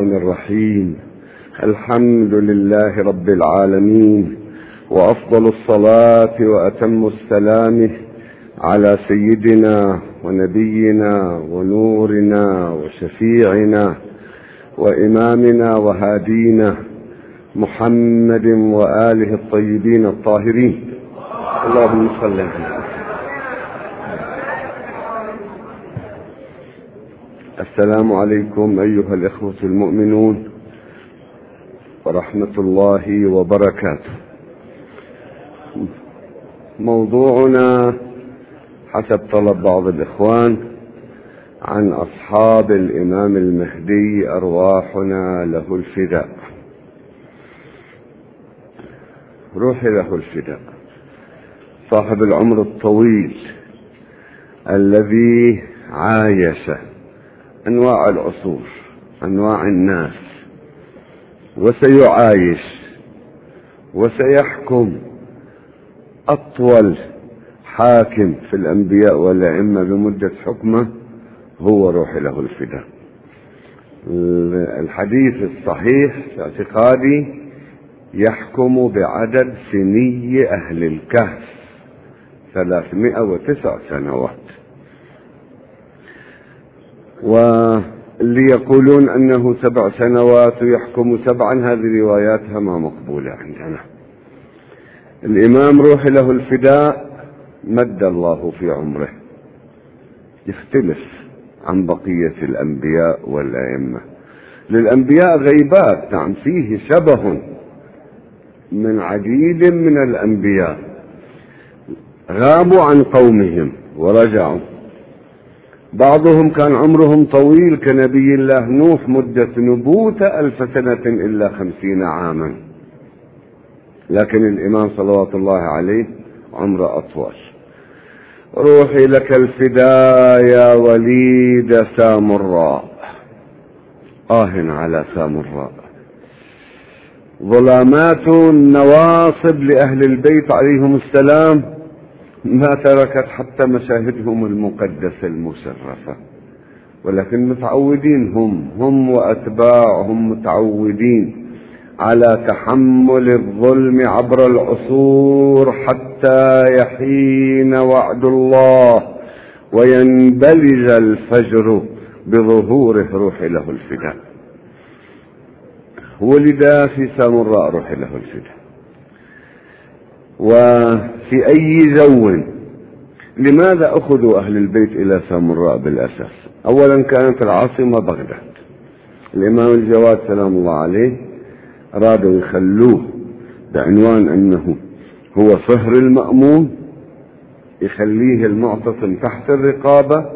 الرحمن الرحيم. الحمد لله رب العالمين وأفضل الصلاة وأتم السلام على سيدنا ونبينا ونورنا وشفيعنا وإمامنا وهادينا محمد وآله الطيبين الطاهرين. اللهم صل على السلام عليكم أيها الإخوة المؤمنون ورحمة الله وبركاته. موضوعنا حسب طلب بعض الإخوان عن أصحاب الإمام المهدي أرواحنا له الفداء. روحي له الفداء. صاحب العمر الطويل الذي عايش أنواع العصور أنواع الناس وسيعايش وسيحكم أطول حاكم في الأنبياء والأئمة بمدة حكمه هو روح له الفداء. الحديث الصحيح اعتقادي يحكم بعدد سني أهل الكهف ثلاثمائة وتسع سنوات. واللي يقولون أنه سبع سنوات يحكم سبعا هذه رواياتها ما مقبولة عندنا. الإمام روح له الفداء مد الله في عمره. يختلف عن بقية الأنبياء والأئمة. للأنبياء غيبات نعم فيه شبه من عديد من الأنبياء. غابوا عن قومهم ورجعوا. بعضهم كان عمرهم طويل كنبي الله نوح مدة نبوته ألف سنة إلا خمسين عاما. لكن الإمام صلوات الله عليه عمره أطول. روحي لك الفداء يا وليد سامراء. آه على سامراء. ظلامات النواصب لأهل البيت عليهم السلام. ما تركت حتى مشاهدهم المقدسة المشرفة. ولكن متعودين هم هم وأتباعهم متعودين على تحمل الظلم عبر العصور حتى يحين وعد الله وينبلج الفجر بظهوره روح له الفداء. ولد في سامراء روح له الفداء. وفي أي جو. لماذا أخذوا أهل البيت إلى سامراء بالأساس؟ أولا كانت العاصمة بغداد. الإمام الجواد سلام الله عليه أرادوا يخلوه بعنوان أنه هو صهر المأمون يخليه المعتصم تحت الرقابة.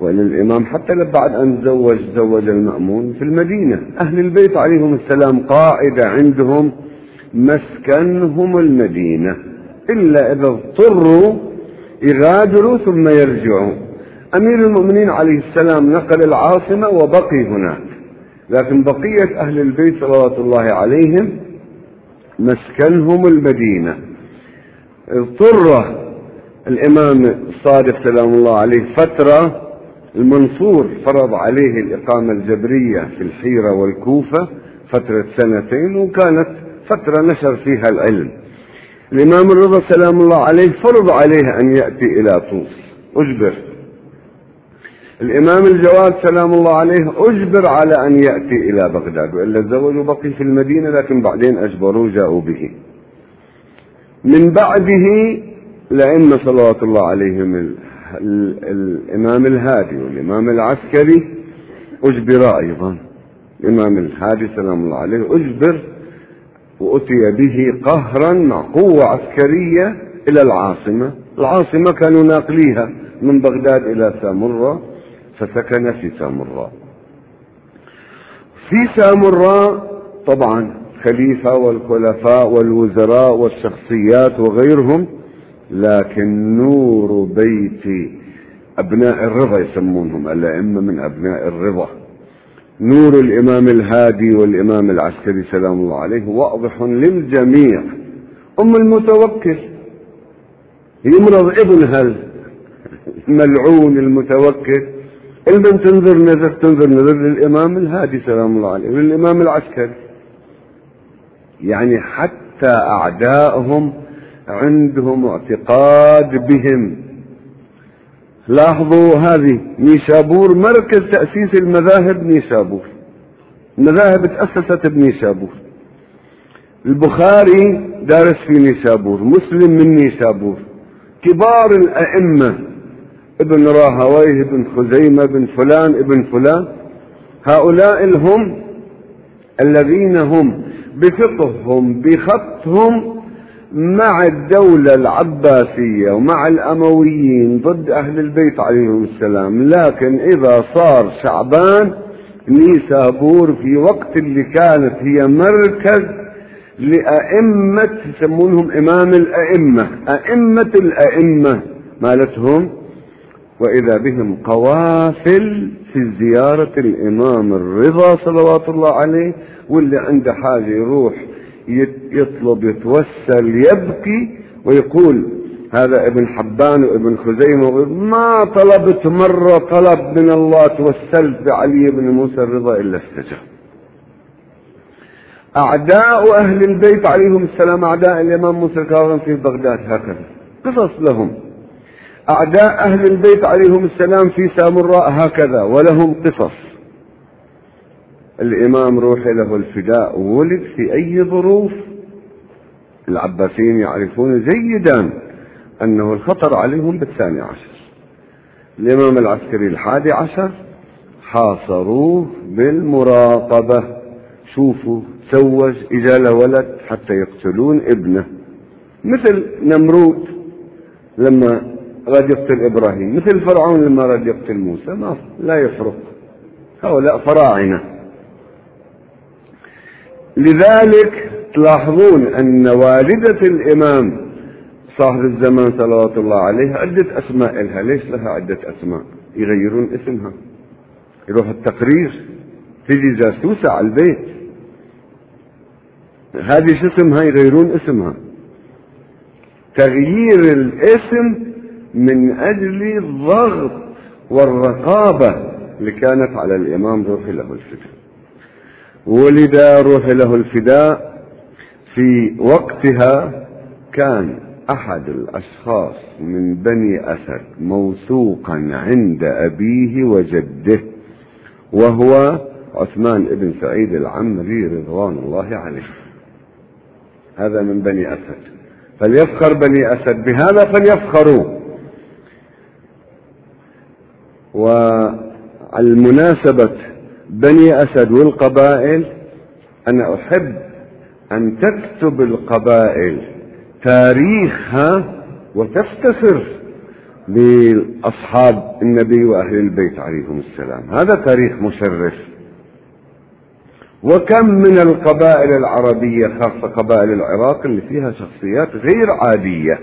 وأن الإمام حتى بعد أن تزوج زوج المأمون في المدينة. أهل البيت عليهم السلام قاعدة عندهم مسكنهم المدينة. إلا إذا اضطروا يغادروا ثم يرجعوا. أمير المؤمنين عليه السلام نقل العاصمة وبقي هناك. لكن بقية أهل البيت صلوات الله عليهم مسكنهم المدينة. اضطر الإمام الصادق سلام الله عليه فترة المنصور فرض عليه الإقامة الجبرية في الحيرة والكوفة فترة سنتين وكانت فترة نشر فيها العلم. الإمام الرضا سلام الله عليه فرض عليه أن يأتي إلى طوس. أجبر. الإمام الجواد سلام الله عليه أجبر على أن يأتي إلى بغداد وإلا الزوج بقي في المدينة لكن بعدين أجبروه جاءوا به. من بعده الأئمة صلوات الله عليهم ال ال الإمام الهادي والإمام العسكري أجبر أيضا. الإمام الهادي سلام الله عليه أجبر وأتي به قهرا قوة عسكرية إلى العاصمة. العاصمة كانوا ناقليها من بغداد إلى سامراء فسكن في سامراء في سامراء طبعا خليفة والخلفاء والوزراء والشخصيات وغيرهم لكن نور بيت أبناء الرضا يسمونهم الأئمة من أبناء الرضا. نور الإمام الهادي والإمام العسكري سلام الله عليه واضح للجميع. أم المتوكل يمرض ابنها الملعون المتوكل. المن تنظر نذر تنظر نذر للإمام الهادي سلام الله عليه وللإمام العسكري. يعني حتى أعدائهم عندهم اعتقاد بهم. لاحظوا هذه نيشابور مركز تأسيس المذاهب نيشابور المذاهب تأسست بنيشابور البخاري دارس في نيشابور مسلم من نيشابور كبار الأئمة ابن راهويه ابن خزيمة ابن فلان ابن فلان. هؤلاء هم الذين هم بفقههم بخطهم مع الدولة العباسية ومع الأمويين ضد أهل البيت عليهم السلام. لكن إذا صار شعبان نيسابور في وقت اللي كانت هي مركز لأئمة يسمونهم إمام الأئمة. أئمة الأئمة مالتهم. وإذا بهم قوافل في زيارة الإمام الرضا صلوات الله عليه واللي عنده حاجة يروح يطلب يتوسل يبكي ويقول هذا ابن حبان وابن خزيمة ما طلبت مرة طلب من الله توسلت بعلي بن موسى الرضا إلا استجاب. أعداء أهل البيت عليهم السلام أعداء الإمام موسى الكاظم في بغداد هكذا قصص لهم. أعداء أهل البيت عليهم السلام في سامراء هكذا ولهم قصص. الإمام روحي له الفداء ولد في أي ظروف. العباسيين يعرفون جيدا أنه الخطر عليهم بالثاني عشر. الإمام العسكري الحادي عشر حاصروه بالمراقبة. شوفوا تزوج إجا له ولد حتى يقتلون ابنه. مثل نمرود لما راد يقتل إبراهيم. مثل فرعون لما راد يقتل موسى. ما لا يفرق. هؤلاء فراعنة. لذلك تلاحظون أن والدة الإمام صاحب الزمان صلوات الله عليه عدة أسماء لها. ليش لها عدة أسماء؟ يغيرون اسمها. يروح التقرير تجي جاسوسة على البيت. هذه شو اسمها؟ يغيرون اسمها. تغيير الاسم من أجل الضغط والرقابة اللي كانت على الإمام روحي له الفداء ولد روحي له الفداء في وقتها كان أحد الأشخاص من بني أسد موثوقا عند أبيه وجده وهو عثمان بن سعيد العمري رضوان الله عليه. هذا من بني أسد. فليفخر بني أسد. بهذا فليفخروا. والمناسبة بني أسد والقبائل أنا أحب أن تكتب القبائل تاريخها وتفتخر بأصحاب النبي وأهل البيت عليهم السلام. هذا تاريخ مشرف. وكم من القبائل العربية خاصة قبائل العراق اللي فيها شخصيات غير عادية.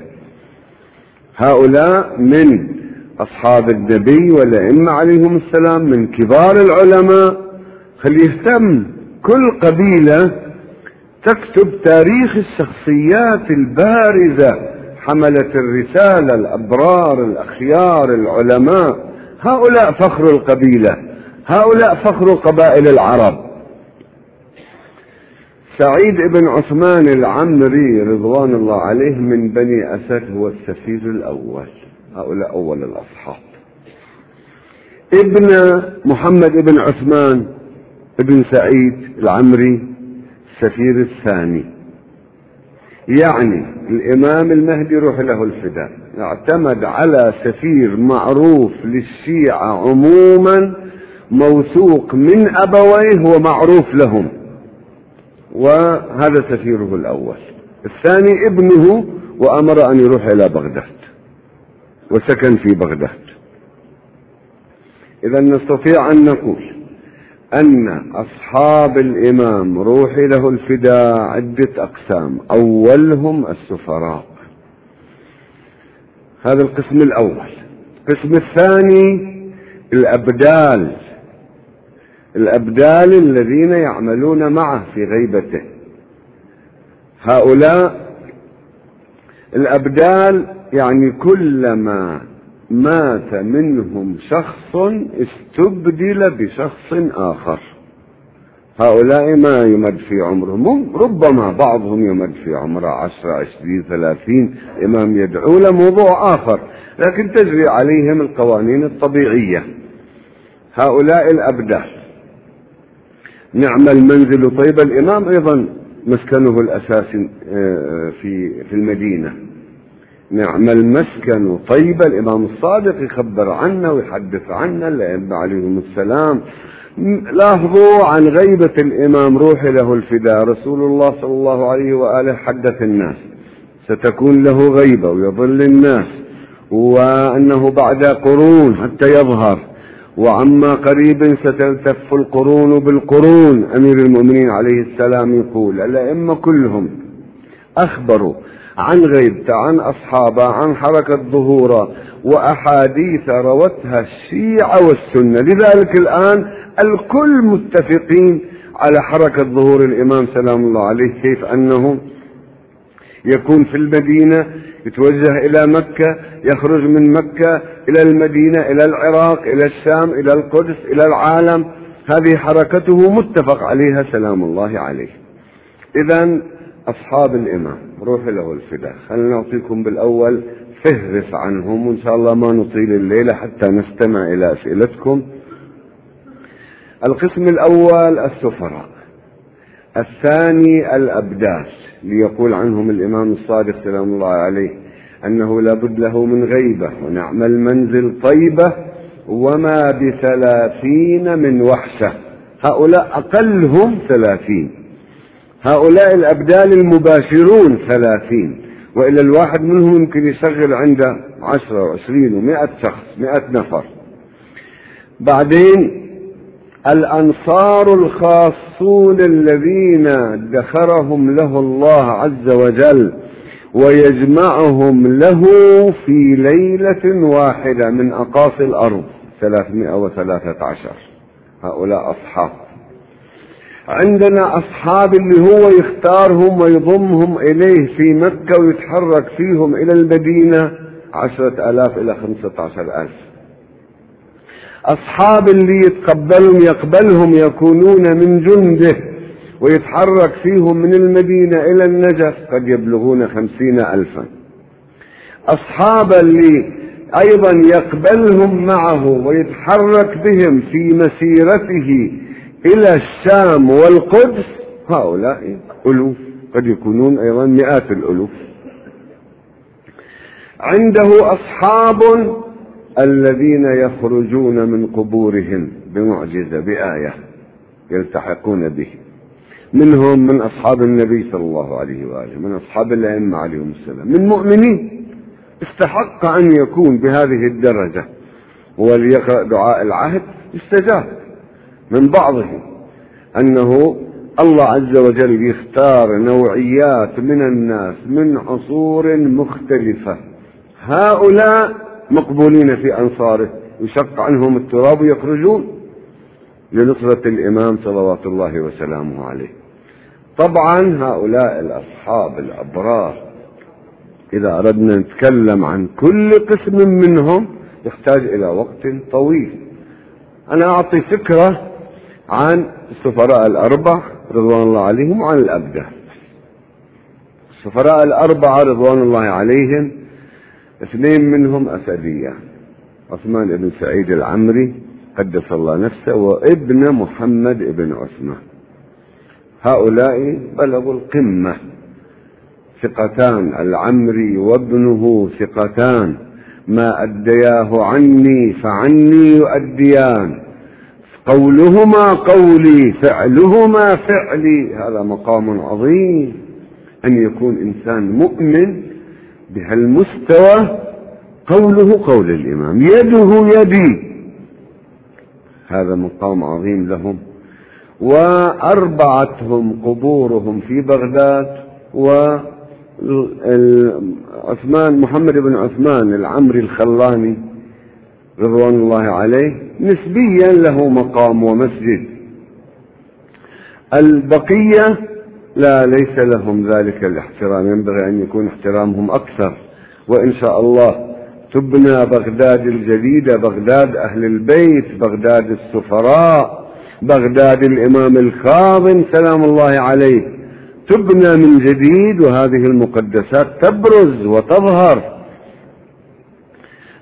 هؤلاء من أصحاب النبي والأئمة عليهم السلام من كبار العلماء. فليهتم كل قبيلة تكتب تاريخ الشخصيات البارزة حملة الرسالة الأبرار الأخيار العلماء. هؤلاء فخر القبيلة هؤلاء فخر قبائل العرب. سعيد بن عثمان العمري رضوان الله عليه من بني أسد هو السفير الأول. هؤلاء أول الأصحاب. ابن محمد بن عثمان بن سعيد العمري السفير الثاني. يعني الإمام المهدي روح له الفداء. اعتمد على سفير معروف للشيعة عموما موثوق من أبويه ومعروف لهم. وهذا سفيره الأول. الثاني ابنه وأمر أن يروح إلى بغداد. وسكن في بغداد. إذا نستطيع أن نقول أن أصحاب الإمام روحي له الفداء عدة أقسام. أولهم السفراء. هذا القسم الأول. القسم الثاني الأبدال. الأبدال الذين يعملون معه في غيبته. هؤلاء الأبدال يعني كلما مات منهم شخص استبدل بشخص آخر. هؤلاء ما يمد في عمرهم. ربما بعضهم يمد في عمره عشرة عشرين ثلاثين. إمام يدعو لموضوع آخر. لكن تجري عليهم القوانين الطبيعية. هؤلاء الأبدال نعم المنزل. طيب الإمام أيضا مسكنه الأساسي آه، في في المدينة. نعم المسكن. طيب الإمام الصادق يخبر عنا ويحدث عنا الأئمة عليهم السلام. لاحظوا عن غيبة الإمام روح له الفداء. رسول الله صلى الله عليه وآله حدث الناس. ستكون له غيبة ويضل الناس. وأنه بعد قرون حتى يظهر. وعما قريب ستلتف القرون بالقرون. أمير المؤمنين عليه السلام يقول الأئمة كلهم أخبروا عن غيبته عن أصحابه عن حركة ظهوره وأحاديث روتها الشيعة والسنة. لذلك الآن الكل متفقين على حركة ظهور الإمام سلام الله عليه كيف أنه يكون في المدينة يتوجه إلى مكة يخرج من مكة إلى المدينة إلى العراق إلى الشام إلى القدس إلى العالم. هذه حركته متفق عليها سلام الله عليه. إذا أصحاب الإمام. روح له الفداء خلينا نعطيكم بالأول فهرس عنهم وإن شاء الله ما نطيل الليلة حتى نستمع إلى أسئلتكم. القسم الأول السفراء. الثاني الأبداس ليقول عنهم الإمام الصادق سلام الله عليه أنه لابد له من غيبة ونعم المنزل طيبة وما بثلاثين من وحشة. هؤلاء أقلهم ثلاثين. هؤلاء الأبدال المباشرون ثلاثين وإلا الواحد منهم يمكن يشغل عنده عشرة وعشرين ومائة شخص مائة نفر. بعدين الأنصار الخاصون الذين ادخرهم له الله عز وجل ويجمعهم له في ليلة واحدة من أقاصي الأرض ثلاثمائة وثلاثة عشر. هؤلاء أصحاب. عندنا أصحاب اللي هو يختارهم ويضمهم إليه في مكة ويتحرك فيهم إلى المدينة عشرة آلاف إلى خمسة عشر ألف. أصحاب اللي يتقبلهم يقبلهم يكونون من جنده ويتحرك فيهم من المدينة إلى النجف قد يبلغون خمسين ألفا. أصحاب اللي أيضا يقبلهم معه ويتحرك بهم في مسيرته إلى الشام والقدس هؤلاء ألوف قد يكونون أيضا مئات الألوف. عنده أصحاب الذين يخرجون من قبورهم بمعجزة بآية يلتحقون به. منهم من أصحاب النبي صلى الله عليه وآله من أصحاب الأئمة عليهم السلام من مؤمنين. استحق أن يكون بهذه الدرجة. وليقرأ دعاء العهد استجاب من بعضهم أنه الله عز وجل يختار نوعيات من الناس من عصور مختلفة. هؤلاء مقبولين في أنصاره يشق عنهم التراب ويخرجون لنصرة الإمام صلوات الله وسلامه عليه. طبعا هؤلاء الأصحاب الأبرار إذا أردنا نتكلم عن كل قسم منهم يحتاج إلى وقت طويل. أنا أعطي فكرة عن السفراء الأربع رضوان الله عليهم وعن الأبدة. السفراء الأربعة رضوان الله عليهم اثنين منهم أسدية. عثمان بن سعيد العمري قدس الله نفسه وابن محمد بن عثمان. هؤلاء بلغوا القمة. ثقتان العمري وابنه ثقتان. ما أدياه عني فعني يؤديان. قولهما قولي فعلهما فعلي. هذا مقام عظيم. أن يكون إنسان مؤمن بهالمستوى قوله قول الإمام. يده يدي. هذا مقام عظيم لهم. وأربعتهم قبورهم في بغداد. و عثمان محمد بن عثمان العمري الخلاني. رضوان الله عليه نسبيا له مقام ومسجد. البقية لا ليس لهم ذلك الاحترام ينبغي أن يكون احترامهم أكثر. وإن شاء الله تبنى بغداد الجديدة بغداد أهل البيت بغداد السفراء بغداد الإمام الكاظم سلام الله عليه. تبنى من جديد وهذه المقدسات تبرز وتظهر.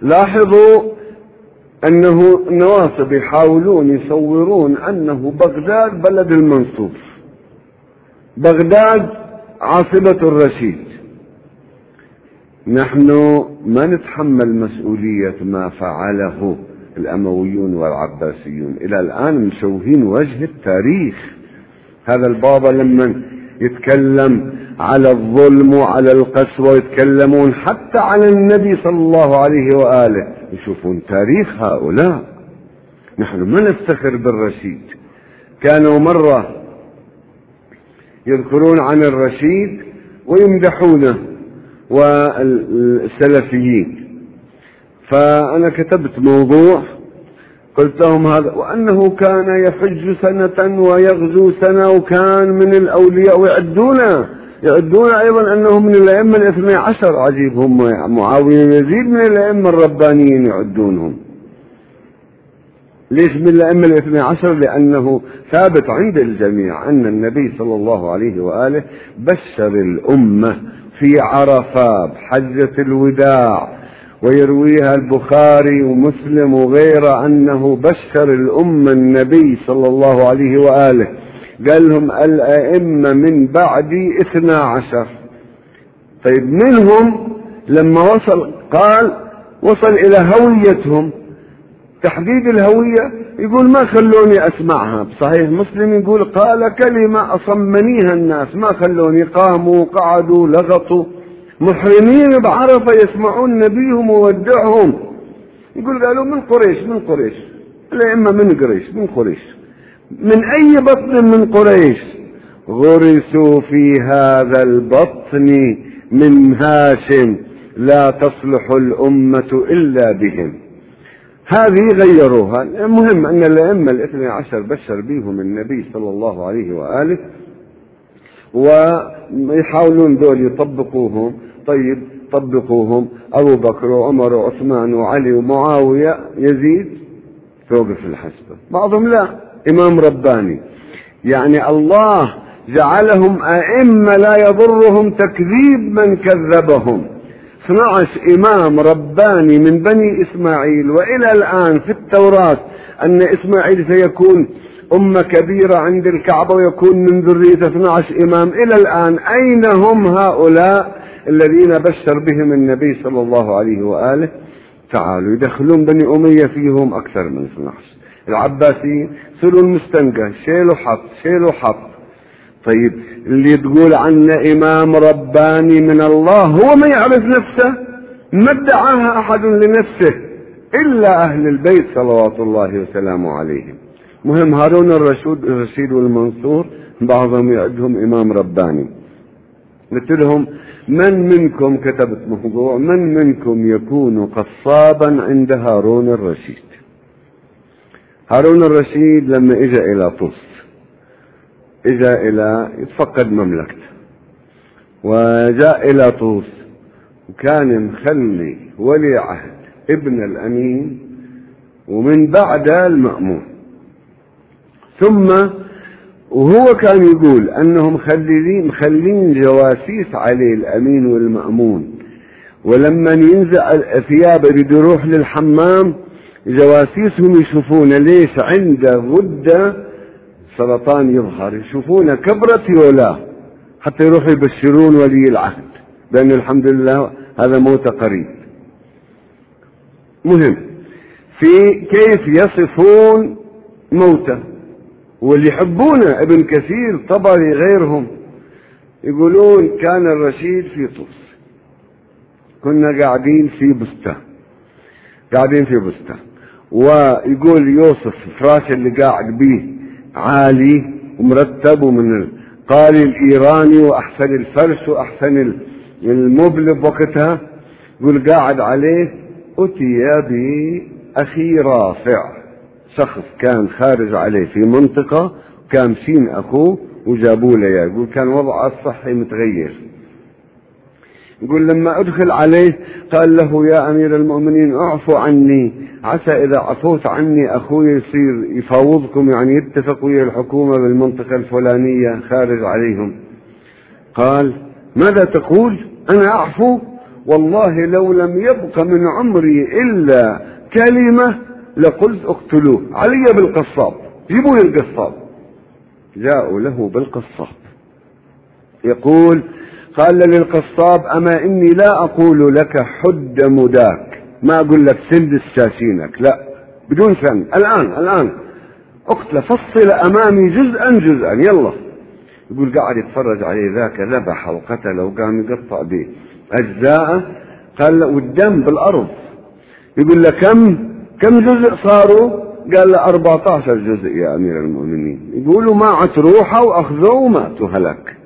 لاحظوا أنه النواصب يحاولون يصورون أنه بغداد بلد المنصور بغداد عاصمة الرشيد. نحن ما نتحمل مسؤولية ما فعله الأمويون والعباسيون. إلى الآن مشوهين وجه التاريخ. هذا البابا لما يتكلم على الظلم وعلى القسوة يتكلمون حتى على النبي صلى الله عليه وآله. يشوفون تاريخ هؤلاء. نحن ما نفتخر بالرشيد. كانوا مرة يذكرون عن الرشيد ويمدحونه والسلفيين. فأنا كتبت موضوع قلت لهم هذا وأنه كان يحج سنة ويغزو سنة وكان من الأولياء ويعدون يعدون أيضا أنه من الأئمة الاثني عشر. عجيب هم معاوية يزيد من الأئمة الربانيين يعدونهم. ليش من الأئمة الاثني عشر؟ لأنه ثابت عند الجميع أن النبي صلى الله عليه وآله بشر الأمة في عرفة بحجة الوداع ويرويها البخاري ومسلم وغيره أنه بشر الأمة النبي صلى الله عليه وآله. قال لهم الأئمة من بعدي اثنا عشر. طيب منهم لما وصل قال وصل إلى هويتهم. تحديد الهوية يقول ما خلوني أسمعها. بصحيح مسلم يقول قال كلمة أصمنيها الناس. ما خلوني قاموا قعدوا لغطوا. محرمين بعرفة يسمعون نبيهم وودعهم. يقول قالوا من قريش؟ من قريش. الأئمة من قريش؟ من قريش. من أي بطن من قريش؟ غرسوا في هذا البطن من هاشم. لا تصلح الأمة إلا بهم. هذه غيروها. المهم أن الأئمة الاثنى عشر بشر بهم النبي صلى الله عليه وآله ويحاولون دول يطبقوهم. طيب طبقوهم. أبو بكر وعمر وعثمان وعلي ومعاوية يزيد توقف الحسبة. بعضهم لا. إمام رباني. يعني الله جعلهم أئمة لا يضرهم تكذيب من كذبهم. 12 إمام رباني من بني إسماعيل وإلى الآن في التوراة أن إسماعيل سيكون أمة كبيرة عند الكعبة ويكون من ذرية 12 إمام. إلى الآن أين هم هؤلاء؟ الذين بشر بهم النبي صلى الله عليه وآله. تعالوا يدخلون بني أمية فيهم أكثر من 12 العباسيين صاروا المستنقع شيلوا حط شيلوا حط طيب اللي تقول عنه إمام رباني من الله هو ما يعرف نفسه ما ادعاها أحد لنفسه إلا أهل البيت صلوات الله وسلامه عليهم. مهم هارون الرشيد الرشيد والمنصور بعضهم يعدهم إمام رباني. قلت لهم من منكم كتبت موضوع من منكم يكون قصابا عند هارون الرشيد؟ هارون الرشيد لما اجى إلى طوس اجى إلى يتفقد مملكته وجاء إلى طوس وكان مخلي ولي عهد ابن الأمين ومن بعد المأمون. ثم وهو كان يقول أنهم مخلين مخلين جواسيس عليه الأمين والمأمون. ولما ينزع الثياب يريد يروح للحمام جواسيسهم يشوفونه ليش عنده غدة؟ سرطان يظهر. يشوفونه كبرت ولا؟ حتى يروحوا يبشرون ولي العهد. بأن الحمد لله هذا موت قريب. مهم. في كيف يصفون موته؟ واللي يحبونه ابن كثير طبري غيرهم يقولون كان الرشيد في طوس. كنا قاعدين في بستان قاعدين في بستان ويقول يوسف الفراش اللي قاعد به عالي ومرتب ومن القالي الإيراني وأحسن الفرش وأحسن المبل بوقتها يقول قاعد عليه أتي بأخي رافع. شخص كان خارج عليه في منطقة كان سين أخوه وجابوا له يقول كان وضعه الصحي متغير. يقول لما أدخل عليه قال له يا أمير المؤمنين أعفو عني عسى إذا عفوت عني أخوي يصير يفاوضكم يعني يتفق ويا الحكومة بالمنطقة الفلانية خارج عليهم. قال ماذا تقول؟ أنا أعفو؟ والله لو لم يبق من عمري إلا كلمة لقلت اقتلوه. علي بالقصاب جيبوا لي القصاب جاءوا له بالقصاب. يقول قال للقصاب أما إني لا أقول لك حد مداك. ما أقول لك سند الساسينك. لا. بدون سن الآن الآن. أقتل فصل أمامي جزءا جزءا. يلا. يقول قاعد يتفرج عليه ذاك ذبح وقتل وقام يقطع به أجزاء قال والدم بالأرض. يقول له كم كم جزء صاروا؟ قال له 14 جزء يا أمير المؤمنين. يقولوا ما روحه وأخذوه وماتوا هلك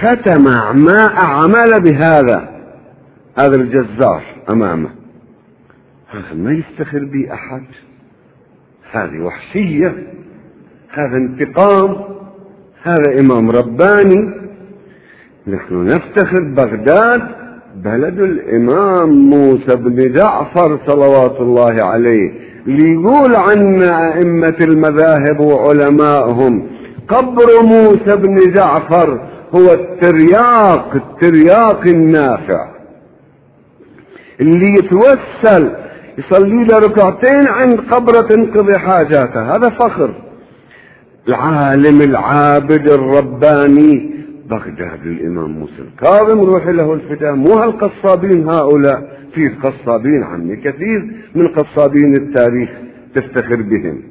ختم ما أعمل بهذا. هذا الجزار أمامه. هذا ما يفتخر به أحد. هذه وحشية. هذا انتقام. هذا إمام رباني. نحن نفتخر بغداد. بلد الإمام موسى بن جعفر صلوات الله عليه ليقول عنا أئمة المذاهب وعلمائهم قبر موسى بن جعفر هو الترياق الترياق النافع. اللي يتوسل يصلي له ركعتين عند قبرة تنقضي حاجاته هذا فخر. العالم العابد الرباني بغداد الإمام موسى الكاظم روح له الفداء مو هالقصابين هؤلاء في قصابين عمي كثير من قصابين التاريخ تفتخر بهم.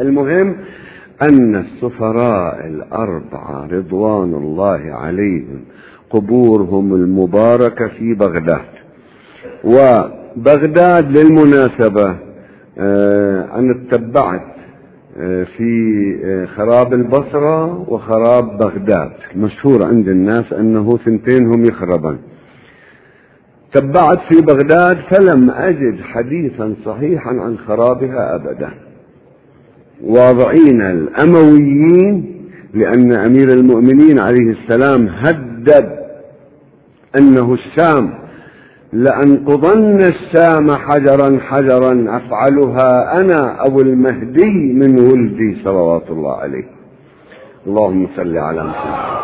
المهم أن السفراء الأربعة رضوان الله عليهم قبورهم المباركة في بغداد. وبغداد للمناسبة آه، أنا اتبعت في آه، خراب البصرة وخراب بغداد. مشهور عند الناس أنه ثنتين هم يخربان تبعت في بغداد فلم أجد حديثا صحيحا عن خرابها أبدا. واضعين الأمويين لأن أمير المؤمنين عليه السلام هدد أنه الشام لأنقضن الشام حجرا حجرا أفعلها أنا أو المهدي من ولدي صلوات الله عليه. اللهم صل على محمد.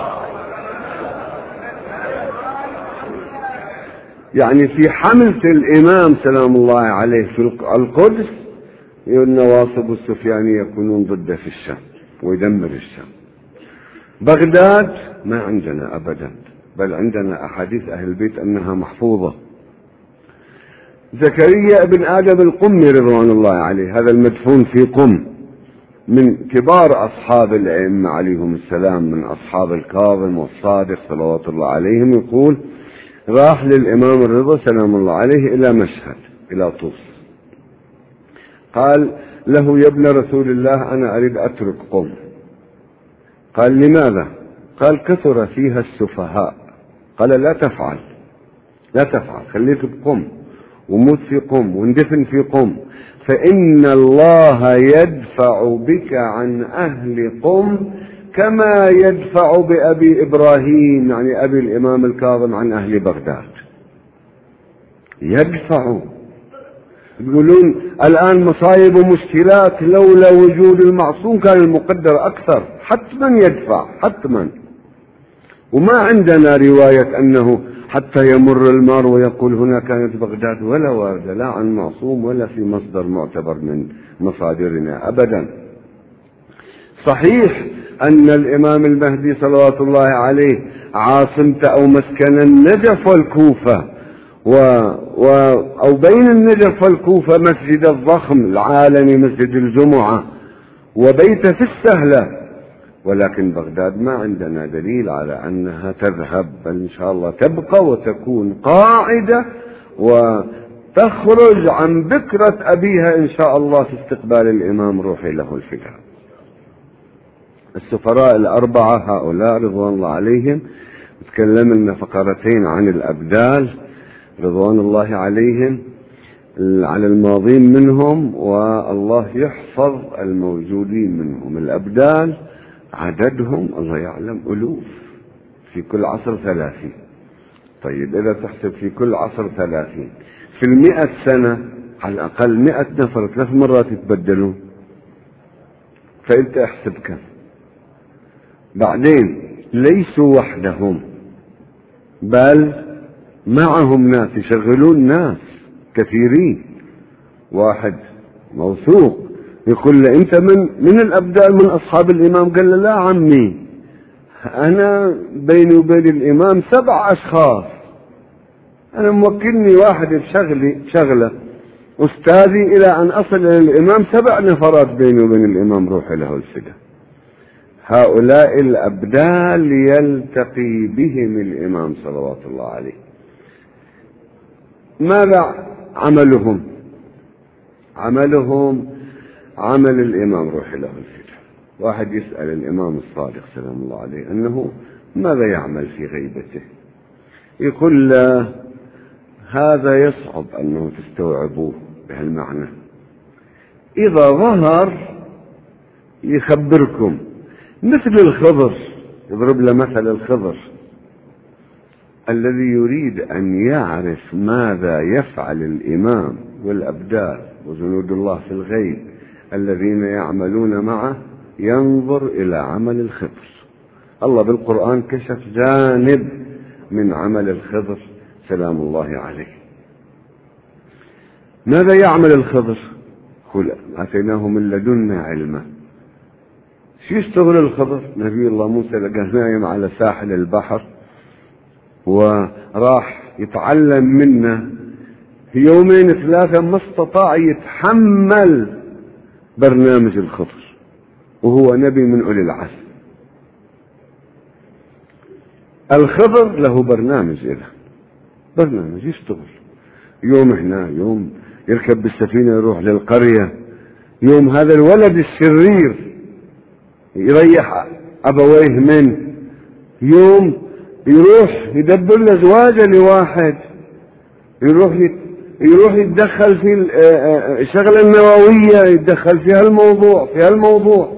يعني في حملة الإمام سلام الله عليه في القدس النواصب السفيانية يكونون ضده في الشام ويدمر الشام. بغداد ما عندنا أبدا بل عندنا أحاديث أهل البيت أنها محفوظة. زكريا ابن آدم القمي رضوان الله عليه هذا المدفون في قم من كبار أصحاب الأئمة عليهم السلام من أصحاب الكاظم والصادق صلوات الله عليهم يقول راح للإمام الرضا سلام الله عليه إلى مشهد إلى طوس. قال له يا ابن رسول الله أنا أريد أترك قم. قال لماذا؟ قال كثر فيها السفهاء. قال لا تفعل لا تفعل خليك بقم. وموت في قم واندفن في قم. فإن الله يدفع بك عن أهل قم كما يدفع بأبي إبراهيم يعني أبي الإمام الكاظم عن أهل بغداد. يدفع. يقولون الآن مصايب ومشكلات لولا وجود المعصوم كان المقدر أكثر. حتما يدفع حتما. وما عندنا رواية أنه حتى يمر المار ويقول هنا كانت بغداد ولا واردة لا عن معصوم ولا في مصدر معتبر من مصادرنا أبدا. صحيح أن الإمام المهدي صلوات الله عليه عاصمة أو مسكن النجف والكوفة و و أو بين النجف والكوفة مسجد الضخم العالمي مسجد الجمعة وبيت في السهلة ولكن بغداد ما عندنا دليل على أنها تذهب بل إن شاء الله تبقى وتكون قاعدة وتخرج عن بكرة أبيها إن شاء الله في استقبال الإمام روحي له الفداء. السفراء الأربعة هؤلاء رضوان الله عليهم تكلم لنا فقرتين عن الأبدال رضوان الله عليهم على الماضين منهم والله يحفظ الموجودين منهم. الأبدال عددهم الله يعلم ألوف في كل عصر ثلاثين. طيب إذا تحسب في كل عصر ثلاثين. في المئة سنة على الأقل مئة نفر ثلاث مرات يتبدلون فأنت أحسب كم؟ بعدين ليسوا وحدهم بل معهم ناس يشغلون ناس كثيرين. واحد موثوق يقول له أنت من من الأبدال من أصحاب الإمام؟ قال له لا عمي. أنا بيني وبين الإمام سبع أشخاص. أنا موكلني واحد بشغلي بشغله أستاذي إلى أن أصل إلى الإمام سبع نفرات بيني وبين الإمام روحي له الفدا هؤلاء الأبدال يلتقي بهم الإمام صلوات الله عليه. ماذا عملهم؟ عملهم عمل الإمام روحي له الفدا واحد يسأل الإمام الصادق سلام الله عليه أنه ماذا يعمل في غيبته؟ يقول له هذا يصعب أنه تستوعبوه بهالمعنى. إذا ظهر يخبركم مثل الخضر يضرب له مثل الخضر. الذي يريد أن يعرف ماذا يفعل الإمام والأبدال وجنود الله في الغيب الذين يعملون معه ينظر إلى عمل الخضر. الله بالقرآن كشف جانب من عمل الخضر سلام الله عليه. ماذا يعمل الخضر؟ قل آتيناه من لدنا علما. شو يشتغل الخضر؟ نبي الله موسى لقاه نايم على ساحل البحر وراح يتعلم منه. يومين ثلاثة ما استطاع يتحمل برنامج الخضر وهو نبي من أولي العزم الخضر له برنامج إذا برنامج يشتغل. يوم هنا يوم يركب بالسفينة يروح للقرية. يوم هذا الولد الشرير يريح أبويه منه. يوم يروح يدبر له زواجه لواحد يروح يروح يتدخل في الشغلة النووية يتدخل في هالموضوع في هالموضوع.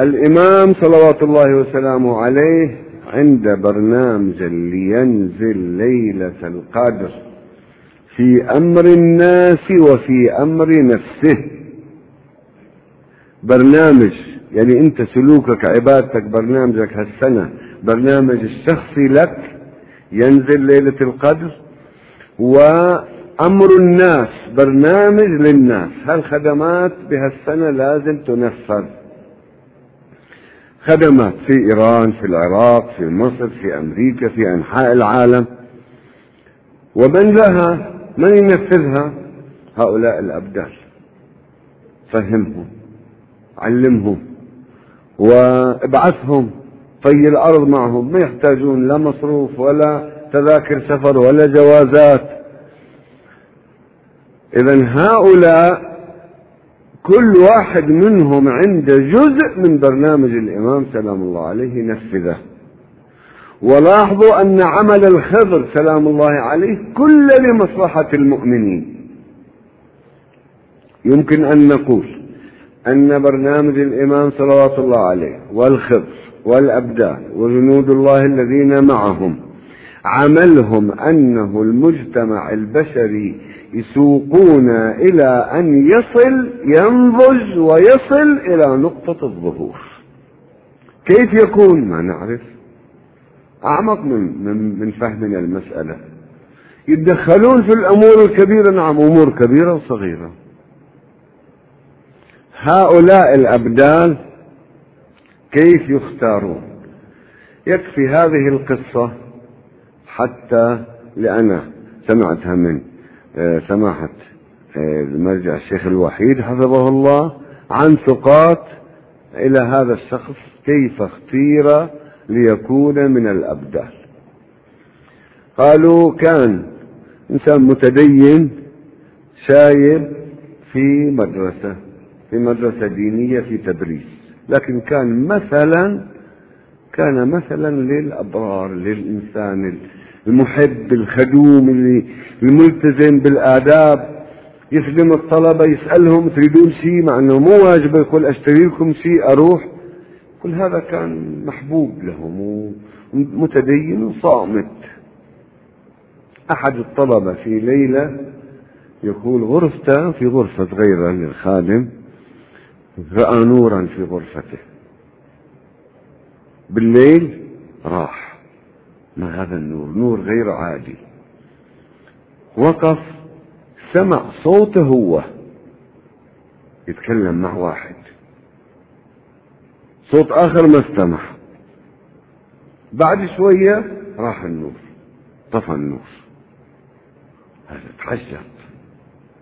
الإمام صلوات الله وسلامه عليه عند برنامج لينزل ليلة القدر في أمر الناس وفي أمر نفسه. برنامج يعني أنت سلوكك عبادتك برنامجك هالسنة برنامج الشخصي لك ينزل ليلة القدر وأمر الناس برنامج للناس. هالخدمات بهالسنة لازم تنفذ؟ خدمات في إيران في العراق في مصر في أمريكا في أنحاء العالم. ومن لها؟ من ينفذها؟ هؤلاء الأبدال. فهمهم علمهم وابعثهم طي الأرض معهم. ما يحتاجون لا مصروف ولا تذاكر سفر ولا جوازات. إذا هؤلاء كل واحد منهم عنده جزء من برنامج الإمام سلام الله عليه ينفذه ولاحظوا أن عمل الخضر سلام الله عليه كل لمصلحة المؤمنين. يمكن أن نقول أن برنامج الإمام صلوات الله عليه والخضر والأبدان وجنود الله الذين معهم عملهم أنه المجتمع البشري يسوقون إلى أن يصل ينضج ويصل إلى نقطة الظهور. كيف يكون؟ ما نعرف. أعمق من, من, من فهمنا المسألة. يتدخلون في الأمور الكبيرة. نعم أمور كبيرة وصغيرة. هؤلاء الأبدال كيف يختارون؟ يكفي هذه القصة. حتى لأنا سمعتها من آه، سماحة آه، المرجع الشيخ الوحيد حفظه الله عن ثقات إلى هذا الشخص كيف اختير ليكون من الأبدال. قالوا كان إنسان متدين شايب في مدرسة في مدرسة دينية في تبريز لكن كان مثلا كان مثلا للأبرار للإنسان المحب الخدوم اللي الملتزم بالآداب. يخدم الطلبة يسألهم تريدون شيء مع أنه مو واجب يقول أشتري لكم شيء أروح. كل هذا كان محبوب لهم ومتدين وصامت. أحد الطلبة في ليلة يقول غرفته في غرفة غيره للخادم رأى نورا في غرفته. بالليل راح. ما هذا النور نور غير عادي. وقف سمع صوته هو. يتكلم مع واحد. صوت آخر ما استمع. بعد شوية راح النور طفى النور. هذا تحجب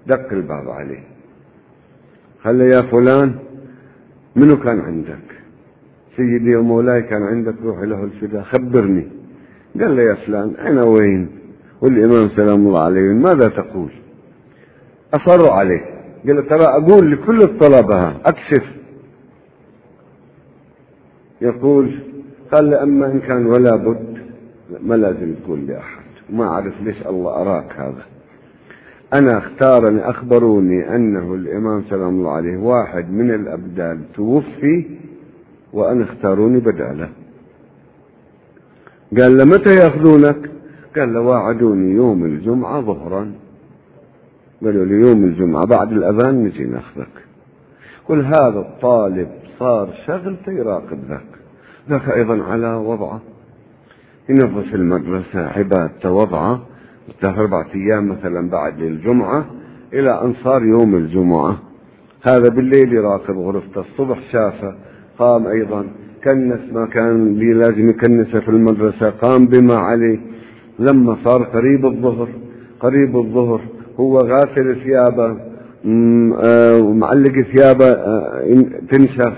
دق الباب عليه. قال يا فلان منو كان عندك؟ سيدي ومولاي كان عندك روح له الفداء خبرني. قال له يا فلان أنا وين؟ والإمام سلام الله عليه ماذا تقول؟ أصروا عليه. قال له ترى أقول لكل الطلبة أكشف. يقول قال له أما إن كان ولا بد ما لازم تقول لأحد. ما أعرف ليش الله أراك هذا. أنا اختارني أخبروني أنه الإمام سلام الله عليه واحد من الأبدال توفي وأنا اختاروني بدالة. قال له متى يأخذونك؟ قال له واعدوني يوم الجمعة ظهرا. قالوا لي يوم الجمعة بعد الأذان نجي نأخذك. كل هذا الطالب صار شغلته يراقب ذاك. ذاك أيضا على وضعه. ينظف المدرسة عبادته وضعه ثلاث أربعة أيام مثلا بعد الجمعة إلى أن صار يوم الجمعة. هذا بالليل يراقب غرفته الصبح شافه. قام أيضا. كنس ما كان لي لازم يكنسه في المدرسة. قام بما عليه. لما صار قريب الظهر قريب الظهر هو غاسل ثيابه. آه، ومعلق ثيابه آه، تنشف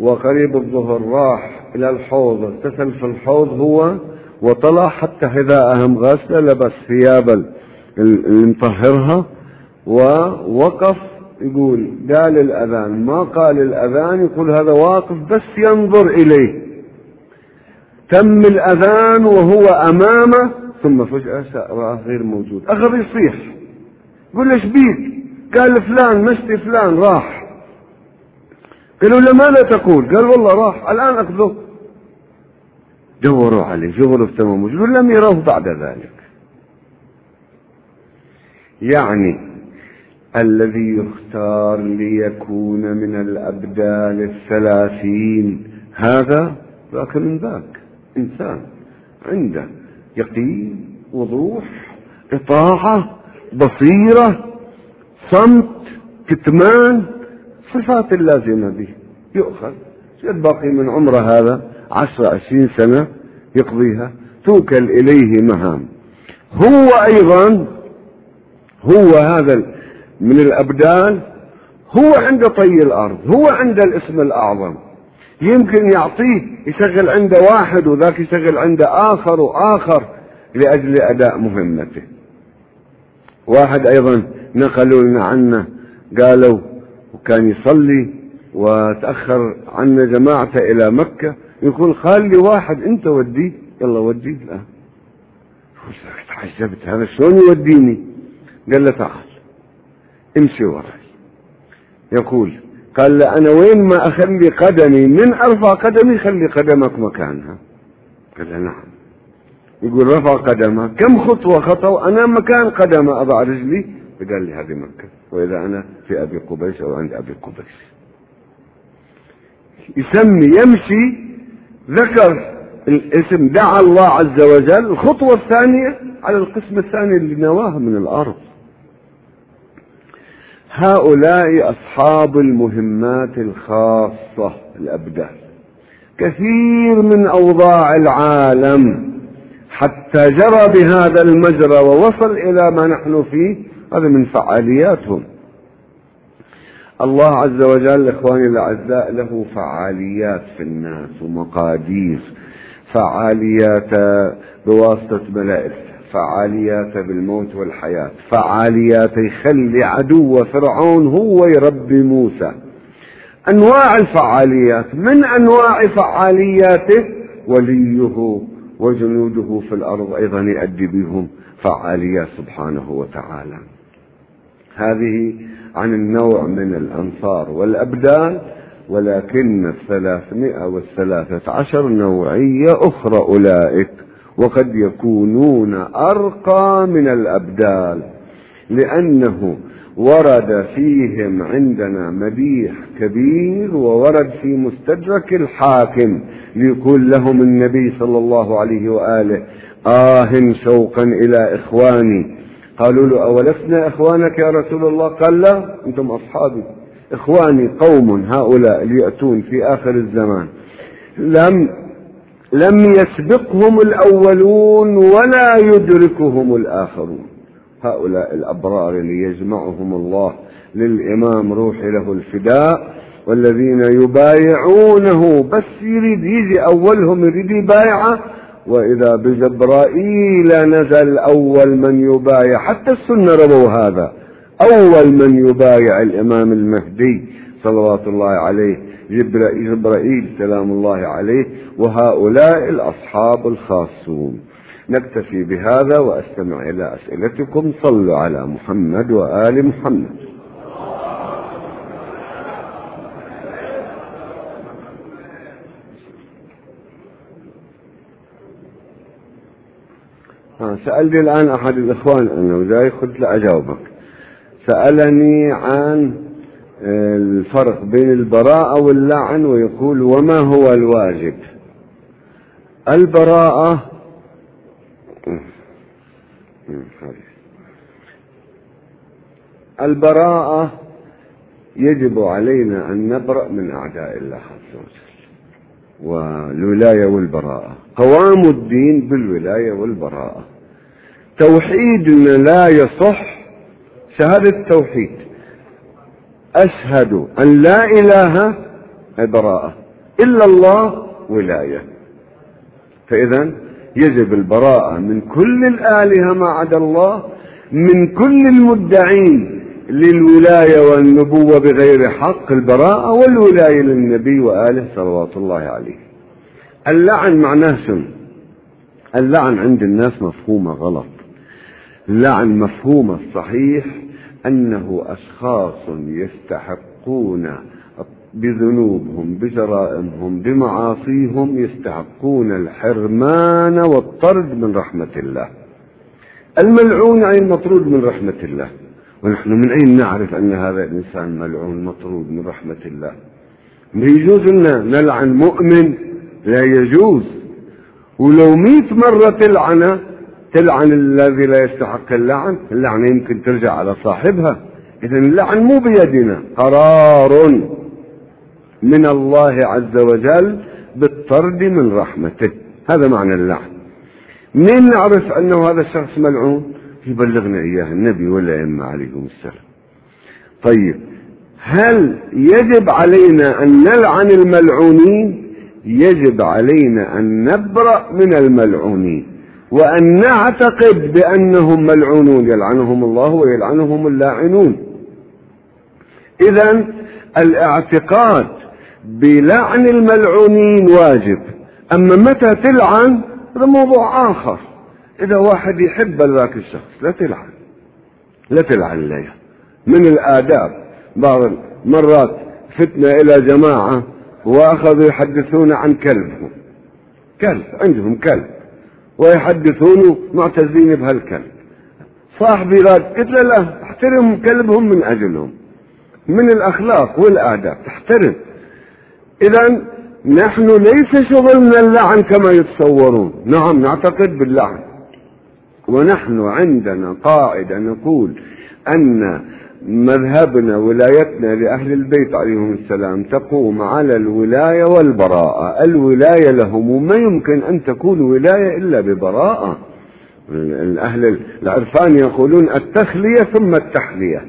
وقريب الظهر راح إلى الحوض. اغتسل في الحوض هو وطلع حتى حذاءهم غاسلة لبس ثياب المطهرها ووقف يقول قال الأذان ما قال الأذان يقول هذا واقف بس ينظر إليه. تم الأذان وهو أمامه ثم فجأة رآه غير موجود. أخذ يصيح. يقول إيش بيك؟ قال فلان مشتي فلان راح. قالوا له ماذا تقول؟ قال والله راح الآن أخذه. دوروا عليه في غرفته موجود لم يروه بعد ذلك. يعني الذي يختار ليكون من الأبدال الثلاثين. هذا ذاك من ذاك. إنسان عنده يقين وضوح إطاعة بصيرة صمت كتمان صفات اللازمة به. يؤخذ. الباقي من عمره هذا؟ عشر عشرين سنة يقضيها. توكل إليه مهام. هو أيضا هو هذا من الأبدان هو عند طي الأرض هو عند الاسم الأعظم. يمكن يعطيه يشغل عنده واحد وذاك يشغل عنده آخر وآخر لأجل أداء مهمته. واحد أيضا نقلوا لنا عنه قالوا وكان يصلي وتأخر عنا جماعته إلى مكة يقول خلي واحد أنت وديه يلا وديه لا. تعجبت هذا شلون يوديني؟ قال له تعال. امشي وراي. يقول قال له أنا وين ما أخلي قدمي من أرفع قدمي خلي قدمك مكانها. قال نعم. يقول رفع قدمه كم خطوة خطوة؟ أنا مكان قدمه أضع رجلي. فقال لي هذه مكة. وإذا أنا في أبي قبيس أو عند أبي قبيس. يسمي يمشي. ذكر الاسم دعا الله عز وجل. الخطوة الثانية على القسم الثاني اللي نواه من الأرض. هؤلاء أصحاب المهمات الخاصة الأبدال كثير من أوضاع العالم حتى جرى بهذا المجرى ووصل إلى ما نحن فيه هذا من فعالياتهم. الله عز وجل إخواني الأعزاء له فعاليات في الناس ومقادير فعاليات بواسطة ملائكة. فعاليات بالموت والحياة فعاليات يخلي عدو فرعون هو يربي موسى. أنواع الفعاليات من أنواع فعالياته؟ وليه وجنوده في الأرض أيضا يؤدي بهم فعاليات سبحانه وتعالى. هذه عن النوع من الأنصار والأبدان ولكن الثلاثمائة والثلاثة عشر نوعية أخرى أولئك. وقد يكونون أرقى من الأبدال لأنه ورد فيهم عندنا مديح كبير وورد في مستدرك الحاكم ليقول لهم النبي صلى الله عليه وآله آه شوقا إلى إخواني. قالوا له أولسنا إخوانك يا رسول الله؟ قال لا أنتم أصحابي. إخواني قوم هؤلاء ليأتون في آخر الزمان. لم لم يسبقهم الأولون ولا يدركهم الآخرون. هؤلاء الأبرار اللي يجمعهم الله للإمام روحي له الفداء والذين يبايعونه بس يريد يجي أولهم يريد يبايعه. وإذا بجبرائيل نزل أول من يبايع حتى السنة رووا هذا أول من يبايع الإمام المهدي صلوات الله عليه جبرائيل سلام الله عليه وهؤلاء الأصحاب الخاصون. نكتفي بهذا وأستمع إلى أسئلتكم. صلوا على محمد وآل محمد. سألني الآن أحد الإخوان أنه جاي قلت له أجاوبك. سألني عن الفرق بين البراءة واللعن ويقول وما هو الواجب. البراءة البراءة يجب علينا أن نبرأ من أعداء الله عز وجل والولاية والبراءة. قوام الدين بالولاية والبراءة. توحيدنا لا يصح شهادة التوحيد. أشهد أن لا إله براءة إلا الله ولاية. فإذا يجب البراءة من كل الآلهة ما عدا الله من كل المدعين للولاية والنبوة بغير حق البراءة والولاية للنبي وآله صلوات الله عليه. اللعن معناه شنو اللعن عند الناس مفهومة غلط. اللعن مفهومة الصحيح أنه أشخاص يستحقون بذنوبهم بجرائمهم بمعاصيهم يستحقون الحرمان والطرد من رحمة الله. الملعون أي المطرود من رحمة الله. ونحن من أين نعرف أن هذا الإنسان ملعون مطرود من رحمة الله؟ ما يجوز لنا نلعن مؤمن؟ لا يجوز. ولو مئة مرة تلعنه تلعن الذي لا يستحق اللعن اللعنة يمكن ترجع على صاحبها. إذا اللعن مو بيدنا قرار من الله عز وجل بالطرد من رحمته. هذا معنى اللعن. من نعرف أنه هذا الشخص ملعون؟ يبلغنا إياه النبي والأئمة عليهم السلام. طيب هل يجب علينا أن نلعن الملعونين؟ يجب علينا أن نبرأ من الملعونين. وأن نعتقد بأنهم ملعونون يلعنهم الله ويلعنهم اللاعنون. إذا الاعتقاد بلعن الملعونين واجب. أما متى تلعن؟ هذا موضوع آخر. إذا واحد يحب ذاك الشخص لا تلعن. لا تلعن له من الآداب. بعض مرات فتنا إلى جماعة وأخذوا يحدثون عن كلبهم كلب عندهم كلب. ويحدثونه معتزين بهالكلب. صاحبي راد قلت له لا احترم كلبهم من أجلهم من الأخلاق والآداب تحترم إذا نحن ليس شغلنا اللعن كما يتصورون. نعم نعتقد باللعن. ونحن عندنا قاعدة نقول أن مذهبنا ولايتنا لأهل البيت عليهم السلام تقوم على الولاية والبراءة. الولاية لهم وما يمكن أن تكون ولاية إلا ببراءة. الأهل العرفان يقولون التخلية ثم التحلية.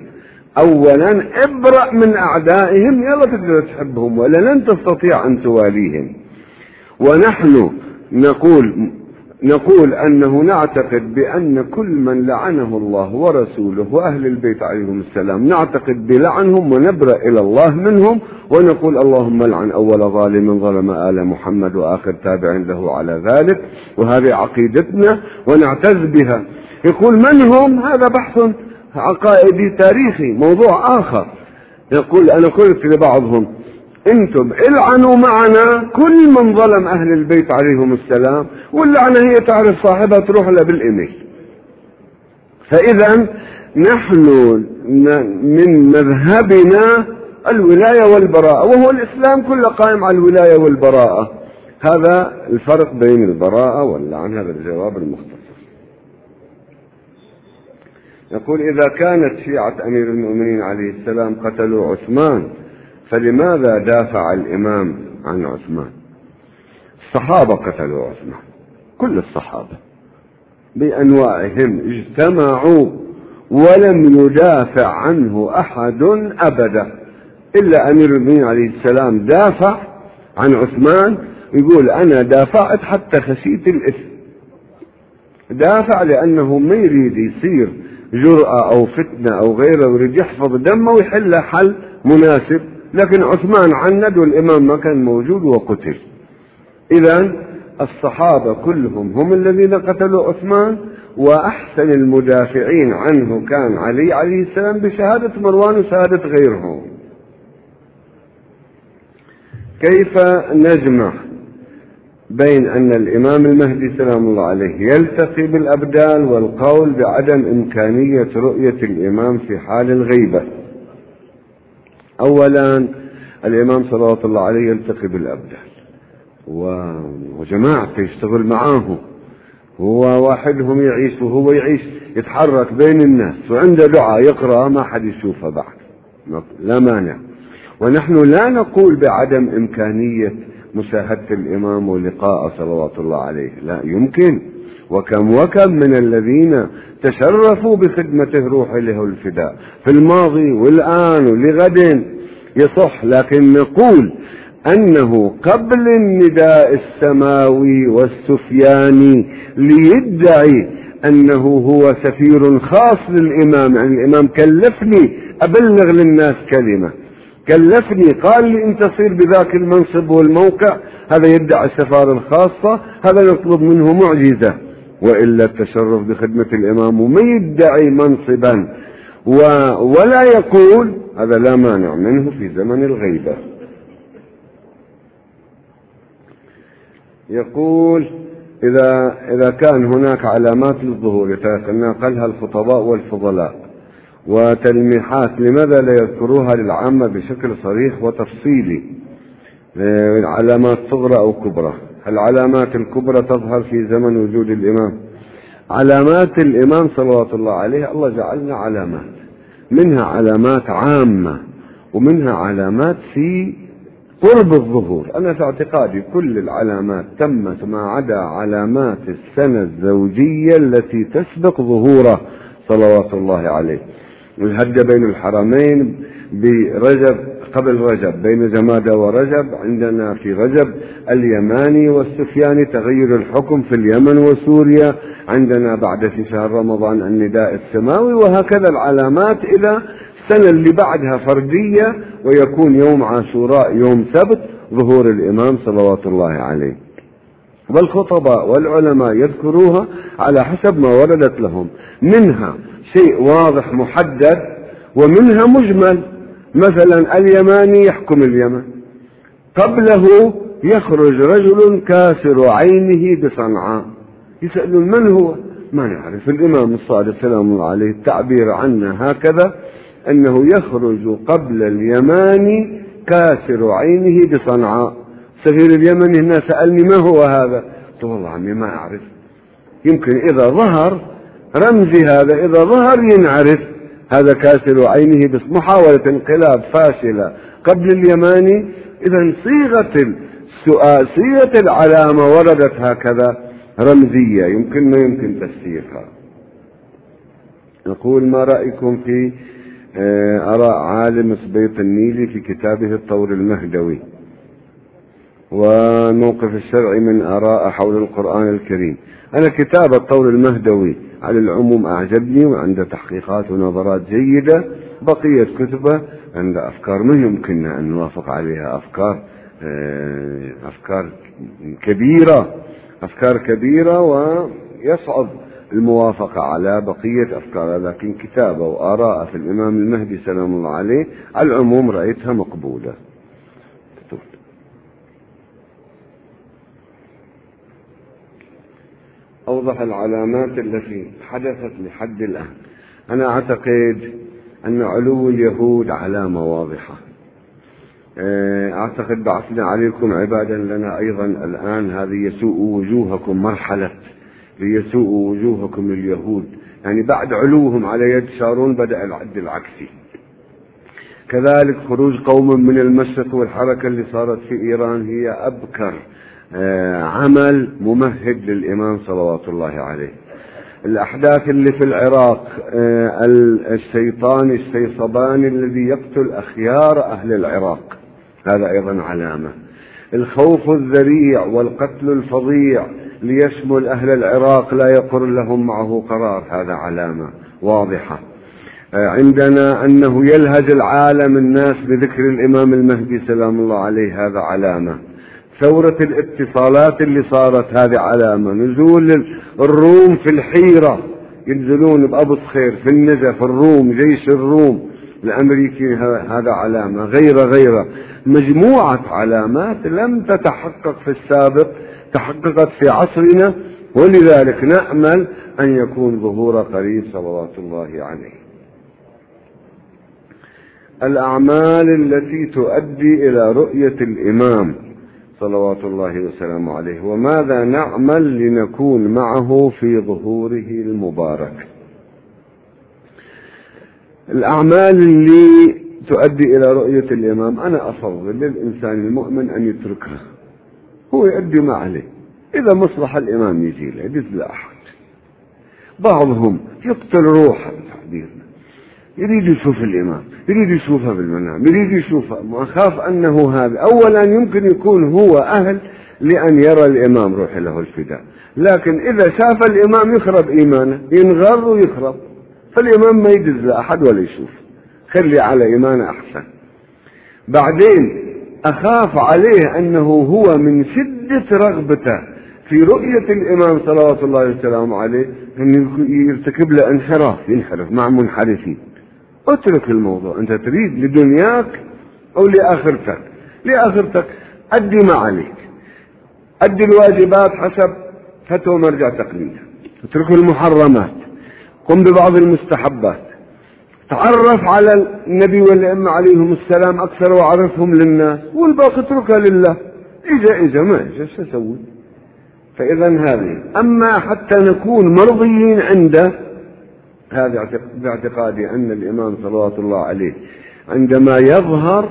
أولا ابرأ من أعدائهم يلا تقدر تحبهم ولا لن تستطيع أن تواليهم. ونحن نقول نقول أنه نعتقد بأن كل من لعنه الله ورسوله وأهل البيت عليهم السلام نعتقد بلعنهم ونبرأ إلى الله منهم ونقول اللهم لعن أول ظالم ظلم آل محمد وآخر تابع له على ذلك وهذه عقيدتنا ونعتز بها. يقول من هم؟ هذا بحث عقائدي تاريخي موضوع آخر. يقول أنا قلت لبعضهم أنتم العنوا معنا كل من ظلم أهل البيت عليهم السلام واللعنة هي تعرف صاحبها تروح لها بالإيميل. فاذا نحن من مذهبنا الولاية والبراءة وهو الإسلام كله قائم على الولاية والبراءة. هذا الفرق بين البراءة واللعن هذا الجواب المختصر. يقول إذا كانت شيعة أمير المؤمنين عليه السلام قتلوا عثمان فلماذا دافع الإمام عن عثمان؟ الصحابة قتلوا عثمان كل الصحابة بأنواعهم اجتمعوا ولم يدافع عنه أحد أبدا إلا أمير المؤمنين عليه السلام دافع عن عثمان يقول أنا دافعت حتى خشيت الإثم. دافع لأنه ما يريد يصير جرأة أو فتنة أو غيره يريد يحفظ دمه ويحل حل مناسب. لكن عثمان عند والإمام ما كان موجود وقتل. إذا الصحابة كلهم هم الذين قتلوا عثمان وأحسن المدافعين عنه كان علي عليه السلام بشهادة مروان وشهادة غيرهم. كيف نجمع بين أن الإمام المهدي سلام الله عليه يلتقي بالأبدال والقول بعدم إمكانية رؤية الإمام في حال الغيبة؟ أولا الإمام صلوات الله عليه يلتقي بالأبدال وجماعته يشتغل معاه. هو واحدهم يعيش وهو يعيش يتحرك بين الناس وعنده دعاء يقرأ ما حد يشوفها بعد. لا مانع. ونحن لا نقول بعدم إمكانية مشاهدة الإمام ولقاء صلوات الله عليه. لا يمكن. وكم وكم من الذين تشرفوا بخدمته روح له الفداء. في الماضي والآن ولغد يصح لكن نقول أنه قبل النداء السماوي والسفياني ليدعي أنه هو سفير خاص للإمام. يعني الإمام كلفني أبلغ للناس كلمة. كلفني قال لي انت تصير بذاك المنصب والموقع هذا يدعي السفارة الخاصة هذا يطلب منه معجزة. وإلا التشرف بخدمة الإمام وما يدعي منصبا. ولا يقول هذا لا مانع منه في زمن الغيبة. يقول إذا إذا كان هناك علامات للظهور يتناقلها الخطباء والفضلاء وتلميحات لماذا لا يذكروها للعامة بشكل صريح وتفصيلي؟ علامات صغرى أو كبرى. العلامات الكبرى تظهر في زمن وجود الإمام. علامات الإمام صلوات الله عليه الله جعلنا علامات. منها علامات عامة ومنها علامات في قرب الظهور. أنا في اعتقادي كل العلامات تمت ما عدا علامات السنة الزوجية التي تسبق ظهوره صلوات الله عليه. الهدة بين الحرمين برجب قبل رجب بين جمادى ورجب عندنا في رجب اليماني والسفياني تغير الحكم في اليمن وسوريا عندنا بعد في شهر رمضان النداء السماوي وهكذا العلامات إلى السنة اللي بعدها فردية ويكون يوم عاشوراء يوم سبت ظهور الإمام صلوات الله عليه. والخطباء والعلماء يذكروها على حسب ما وردت لهم. منها شيء واضح محدد ومنها مجمل. مثلا اليماني يحكم اليمن. قبله يخرج رجل كاسر عينه بصنعاء. يسألون من هو؟ ما نعرف. الإمام الصادق سلام الله عليه التعبير عنه هكذا أنه يخرج قبل اليماني كاسر عينه بصنعاء. سفير اليمن هنا سألني ما هو هذا؟ قلت والله عمي ما أعرف. يمكن إذا ظهر رمزي هذا إذا ظهر ينعرف. هذا كاسر عينه بس محاولة انقلاب فاشلة قبل اليماني إذا صيغة السؤال صيغة العلامة وردت هكذا رمزية يمكن ما يمكن تفسيرها يقول ما رأيكم في آه، آراء عالم سبيط النيلي في كتابه الطور المهدوي والموقف الشرعي من آراء حول القرآن الكريم؟ أنا كتاب الطور المهدوي على العموم أعجبني وعنده تحقيقات ونظرات جيدة بقية كتبة عنده أفكار ما يمكننا أن نوافق عليها. أفكار آه، أفكار كبيرة أفكار كبيرة ويصعب الموافقة على بقية أفكاره لكن كتابة وآراءه في الإمام المهدي سلام الله عليه على العموم رأيتها مقبولة. أوضح العلامات التي حدثت لحد الآن. أنا أعتقد أن علو اليهود علامة واضحة آه، أعتقد بعثنا عليكم عبادا لنا أيضا الآن. هذه يسوء وجوهكم مرحلة ليسوء وجوهكم اليهود. يعني بعد علوهم على يد شارون بدأ العد العكسي. كذلك خروج قوم من المشرق والحركة اللي صارت في إيران هي أبكر عمل ممهد للإمام صلوات الله عليه. الأحداث اللي في العراق آه، الشيطان الشيصباني الذي يقتل أخيار أهل العراق. هذا أيضا علامة. الخوف الذريع والقتل الفظيع ليشمل أهل العراق لا يقر لهم معه قرار. هذا علامة واضحة. آه، عندنا أنه يلهج العالم الناس بذكر الإمام المهدي سلام الله عليه. هذا علامة. ثورة الاتصالات اللي صارت هذه علامة نزول الروم في الحيرة. ينزلون بأبو صخير في النجف الروم جيش الروم. الأمريكي هذا علامة. غير غير. مجموعة علامات لم تتحقق في السابق تحققت في عصرنا. ولذلك نأمل أن يكون ظهور قريب صلوات الله عليه. الأعمال التي تؤدي إلى رؤية الإمام. صلوات الله وسلامه عليه. وماذا نعمل لنكون معه في ظهوره المبارك؟ الأعمال اللي تؤدي إلى رؤية الإمام أنا أفضل للإنسان المؤمن أن يتركها. هو يؤدي ما عليه. إذا مصلح الإمام يجي له أحد. بعضهم يقتل روحه تحديدا يريد يشوف الإمام يريد يشوفها بالمنام يريد يشوفها أخاف أنه هذا. أولا يمكن يكون هو أهل لأن يرى الإمام روح له الفداء. لكن إذا شاف الإمام يخرب إيمانه ينغر ويخرب. فالإمام ما يدز أحد ولا يشوف. خلي على إيمانه أحسن. بعدين أخاف عليه أنه هو من شدة رغبته في رؤية الإمام صلوات الله وسلامه عليه أن يرتكب له انحراف ينحرف مع منحرفين. اترك الموضوع. أنت تريد لدنياك أو لآخرتك. لآخرتك أدي ما عليك. أدي الواجبات حسب فتوى مرجع تقليدها اترك المحرمات. قم ببعض المستحبات. تعرف على النبي والأئمة عليهم السلام أكثر وعرفهم للناس والباقي اتركها لله. إجا إجا ما إجا شو أسوي؟ فإذا هذه أما حتى نكون مرضيين عنده هذا باعتقادي أن الإمام صلوات الله عليه عندما يظهر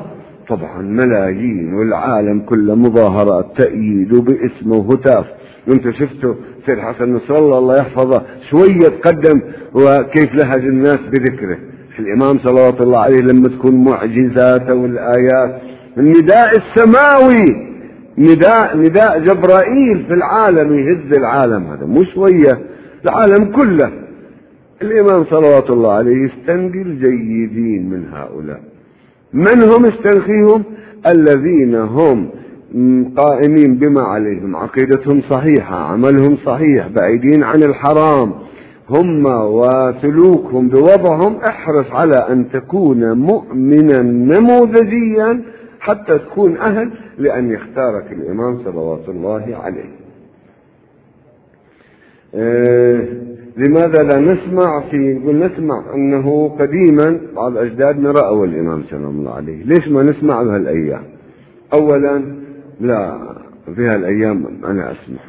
طبعا ملايين والعالم كله مظاهرات تأييد باسمه وهتاف. وأنتم شفتوا سيد حسن نصر الله الله يحفظه شوية تقدم وكيف لهج الناس بذكره. الإمام صلوات الله عليه لما تكون معجزاته والآيات. النداء السماوي نداء نداء جبرائيل في العالم يهز العالم. هذا مو شوية العالم كله. الإمام صلوات الله عليه يستنقي الجيدين من هؤلاء. من هم يستنخيهم الذين هم قائمين بما عليهم. عقيدتهم صحيحة عملهم صحيح بعيدين عن الحرام. هم وسلوكهم بوضعهم أحرص على أن تكون مؤمنا نموذجيا حتى تكون أهل لأن يختارك الإمام صلوات الله عليه. آه لماذا لا نسمع في يقول نسمع أنه قديما بعض أجدادنا رأوا الإمام سلام الله عليه ليش ما نسمع بهالأيام؟ أولا لا في هالأيام أنا أسمع.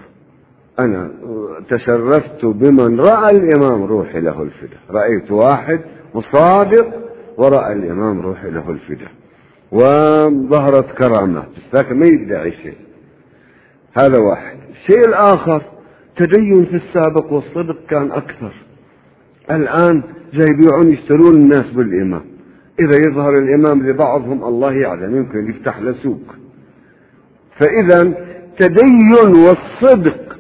أنا تشرفت بمن رأى الإمام روحي له الفداء. رأيت واحد مصادق ورأى الإمام روحي له الفداء. وظهرت كرامات. لكن ما يدعي شيء. هذا واحد. الشيء الآخر تدين في السابق والصدق كان أكثر. الآن جاي يبيعون يشترون الناس بالإمام. إذا يظهر الإمام لبعضهم الله يعلم يمكن يفتح له سوق. فإذا تدين والصدق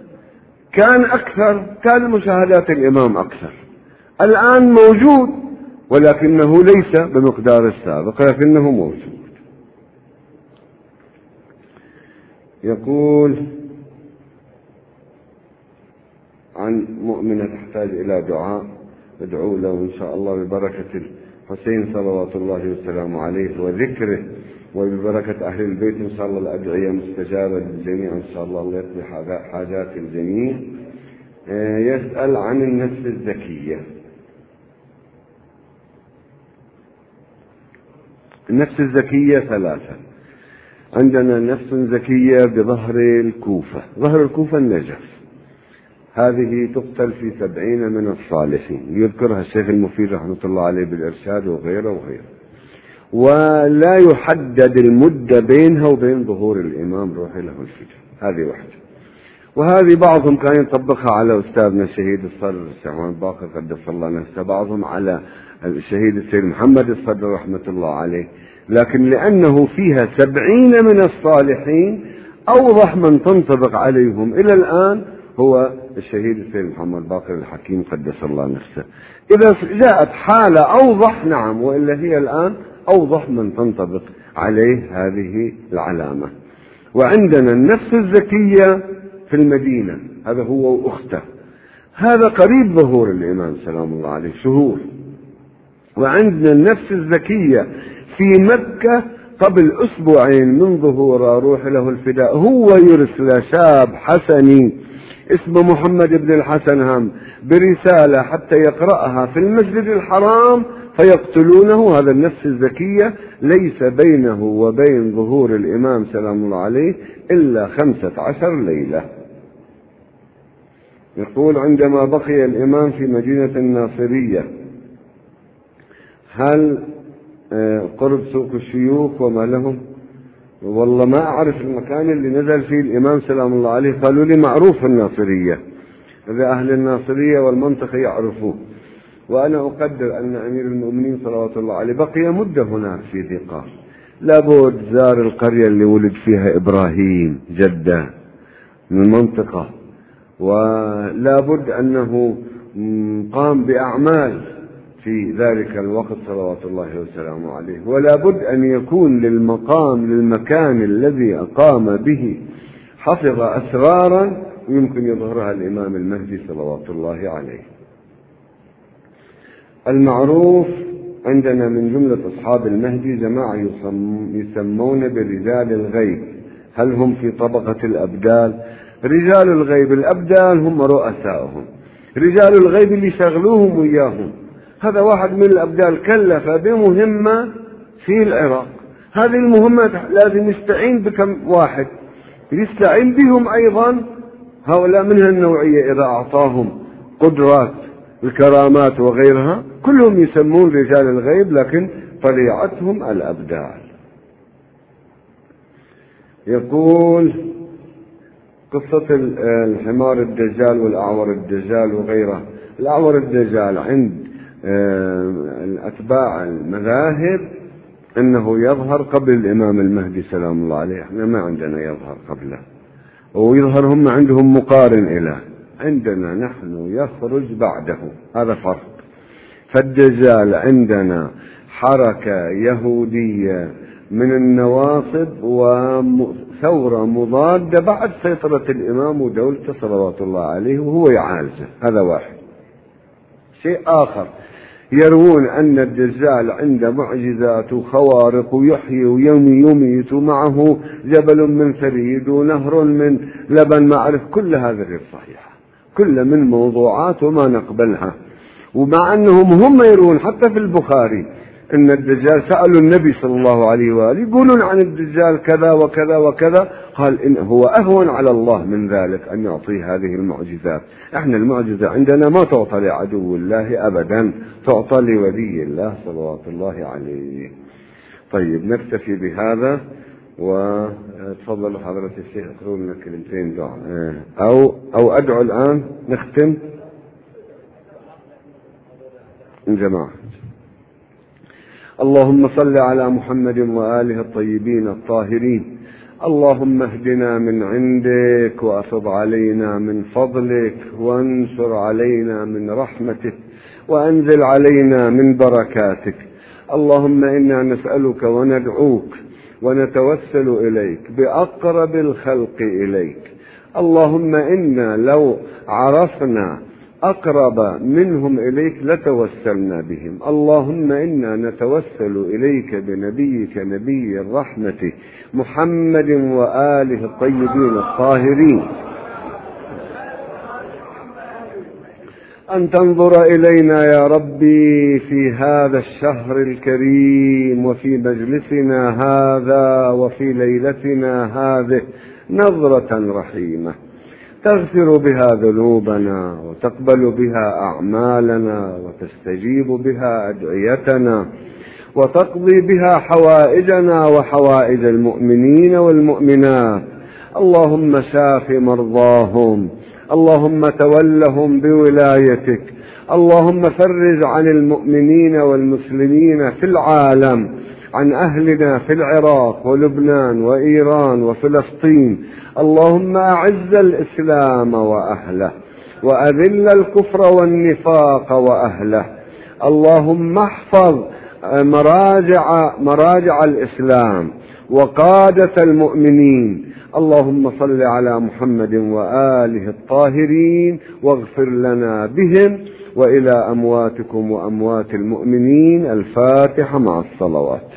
كان أكثر كان مشاهدات الإمام أكثر. الآن موجود ولكنه ليس بمقدار السابق لكنه موجود. يقول عن مؤمنة تحتاج إلى دعاء. ادعوا له إن شاء الله ببركة الحسين صلوات الله وسلامه عليه وذكره وببركة أهل البيت. إن شاء الله الأدعية مستجابة للجميع. إن شاء الله الله يقضي حاجات الجميع. آه، يسأل عن النفس الزكية النفس الزكية ثلاثة. عندنا نفس زكية بظهر الكوفة. ظهر الكوفة النجف. هذه تقتل في سبعين من الصالحين. يذكرها الشيخ المفيد رحمة الله عليه بالإرشاد وغيره وغيره. ولا يحدد المدة بينها وبين ظهور الإمام روحي له الفجر هذه واحدة. وهذه بعضهم كان يطبقها على أستاذنا الشهيد الصدر الشيخ باقر قدس الله نفسه. بعضهم على الشهيد السيد محمد الصدر رحمة الله عليه. لكن لأنه فيها سبعين من الصالحين أوضح من تنطبق عليهم إلى الآن هو الشهيد السيد محمد باقر الحكيم قدس الله نفسه. إذا جاءت حالة أوضح نعم وإلا هي الآن أوضح من تنطبق عليه هذه العلامة. وعندنا النفس الزكية في المدينة هذا هو وأخته. هذا قريب ظهور الإمام سلام الله عليه شهور. وعندنا النفس الزكية في مكة قبل أسبوعين من ظهور روح له الفداء. هو يرسل شاب حسني. اسمه محمد بن الحسن هم برسالة حتى يقرأها في المسجد الحرام فيقتلونه. هذا النفس الزكية ليس بينه وبين ظهور الإمام سلام الله عليه إلا خمسة عشر ليلة. يقول عندما بقي الإمام في مدينة الناصرية هل آه، قرب سوق الشيوخ وما لهم؟ والله ما أعرف المكان اللي نزل فيه الإمام سلام الله عليه. قالوا لي معروف الناصرية إذا أهل الناصرية والمنطقة يعرفوه. وأنا أقدر أن أمير المؤمنين صلوات الله عليه بقي مدة هناك في ثقة. لابد زار القرية اللي ولد فيها إبراهيم جدة من المنطقة ولابد أنه قام بأعمال. في ذلك الوقت صلوات الله وسلامه عليه. ولا بد أن يكون للمقام للمكان الذي أقام به حفظ أسرارا يمكن يظهرها الإمام المهدي صلوات الله عليه. المعروف عندنا من جملة أصحاب المهدي جماعة يسمون برجال الغيب. هل هم في طبقة الأبدال؟ رجال الغيب الأبدال هم رؤساؤهم. رجال الغيب اللي شغلوهم وياهم. هذا واحد من الأبدال كلف بمهمة في العراق. هذه المهمة لازم يستعين بكم واحد. يستعين بهم أيضا هؤلاء من هالنوعية إذا أعطاهم قدرات الكرامات وغيرها. كلهم يسمون رجال الغيب لكن طليعتهم الأبدال. يقول قصة الحمار الدجال والأعور الدجال وغيره الأعور الدجال عند أتباع المذاهب أنه يظهر قبل الإمام المهدي سلام الله عليه. إحنا ما عندنا يظهر قبله. ويظهر هم عندهم مقارن إله عندنا نحن يخرج بعده. هذا فرق. فالدجال عندنا حركة يهودية من النواصب وثورة مضادة بعد سيطرة الإمام ودولته صلوات الله عليه وهو يعالجه. هذا واحد. شيء آخر. يروون أن الدجال عنده معجزات وخوارق ويحيي ويومي يميت ومعه جبل من ثريد ونهر من لبن. ما أعرف كل هذا غير صحيحة كل من موضوعات وما نقبلها. ومع أنهم هم يروون حتى في البخاري أن الدجال سألوا النبي صلى الله عليه وآله يقولون عن الدجال كذا وكذا وكذا قال إن هو أهون على الله من ذلك أن يعطيه هذه المعجزات إحنا المعجزة عندنا ما تعطى لعدو الله ابدا تعطى لولي الله صلوات الله عليه. طيب نكتفي بهذا وتفضل حضرة الشيخ اقروا لنا كلمتين دعاء. أو أو أدعو الآن نختم. جماعة. اللهم صل على محمد وآله الطيبين الطاهرين. اللهم اهدنا من عندك وأفض علينا من فضلك وانشر علينا من رحمتك وأنزل علينا من بركاتك. اللهم إنا نسألك وندعوك ونتوسل إليك بأقرب الخلق إليك. اللهم إنا لو عرفنا أقرب منهم إليك لتوسلنا بهم. اللهم إنا نتوسل إليك بنبيك نبي الرحمة محمد وآله الطيبين الطاهرين. أن تنظر إلينا يا ربي في هذا الشهر الكريم وفي مجلسنا هذا وفي ليلتنا هذه نظرة رحيمة. تغفر بها ذنوبنا وتقبل بها أعمالنا وتستجيب بها أدعيتنا وتقضي بها حوائجنا وحوائج المؤمنين والمؤمنات. اللهم شاف مرضاهم اللهم تولهم بولايتك اللهم فرج عن المؤمنين والمسلمين في العالم. عن أهلنا في العراق ولبنان وإيران وفلسطين. اللهم أعز الإسلام وأهله وأذل الكفر والنفاق وأهله. اللهم احفظ مراجع مراجع الإسلام وقادة المؤمنين. اللهم صل على محمد وآله الطاهرين واغفر لنا بهم وإلى أمواتكم وأموات المؤمنين. الفاتحة مع الصلوات.